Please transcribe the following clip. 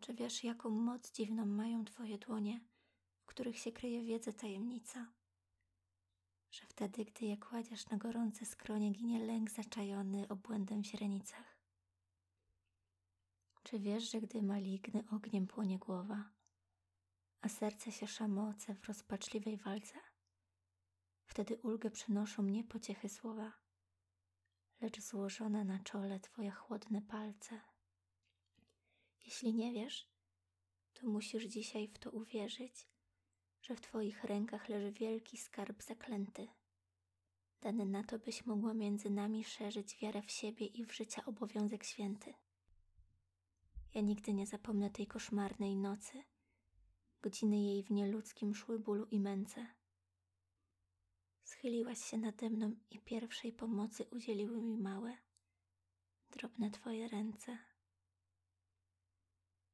Czy wiesz, jaką moc dziwną mają Twoje dłonie, w których się kryje wiedza tajemnica? Że wtedy, gdy je kładziesz na gorące skronie, ginie lęk zaczajony obłędem w źrenicach. Czy wiesz, że gdy maligny ogniem płonie głowa, a serce się szamoce w rozpaczliwej walce, wtedy ulgę przynoszą nie pociechy słowa, lecz złożone na czole Twoje chłodne palce. Jeśli nie wiesz, to musisz dzisiaj w to uwierzyć, że w Twoich rękach leży wielki skarb zaklęty, dany na to, byś mogła między nami szerzyć wiarę w siebie i w życia obowiązek święty. Ja nigdy nie zapomnę tej koszmarnej nocy, godziny jej w nieludzkim szły bólu i męce. Schyliłaś się nade mną i pierwszej pomocy udzieliły mi małe, drobne Twoje ręce.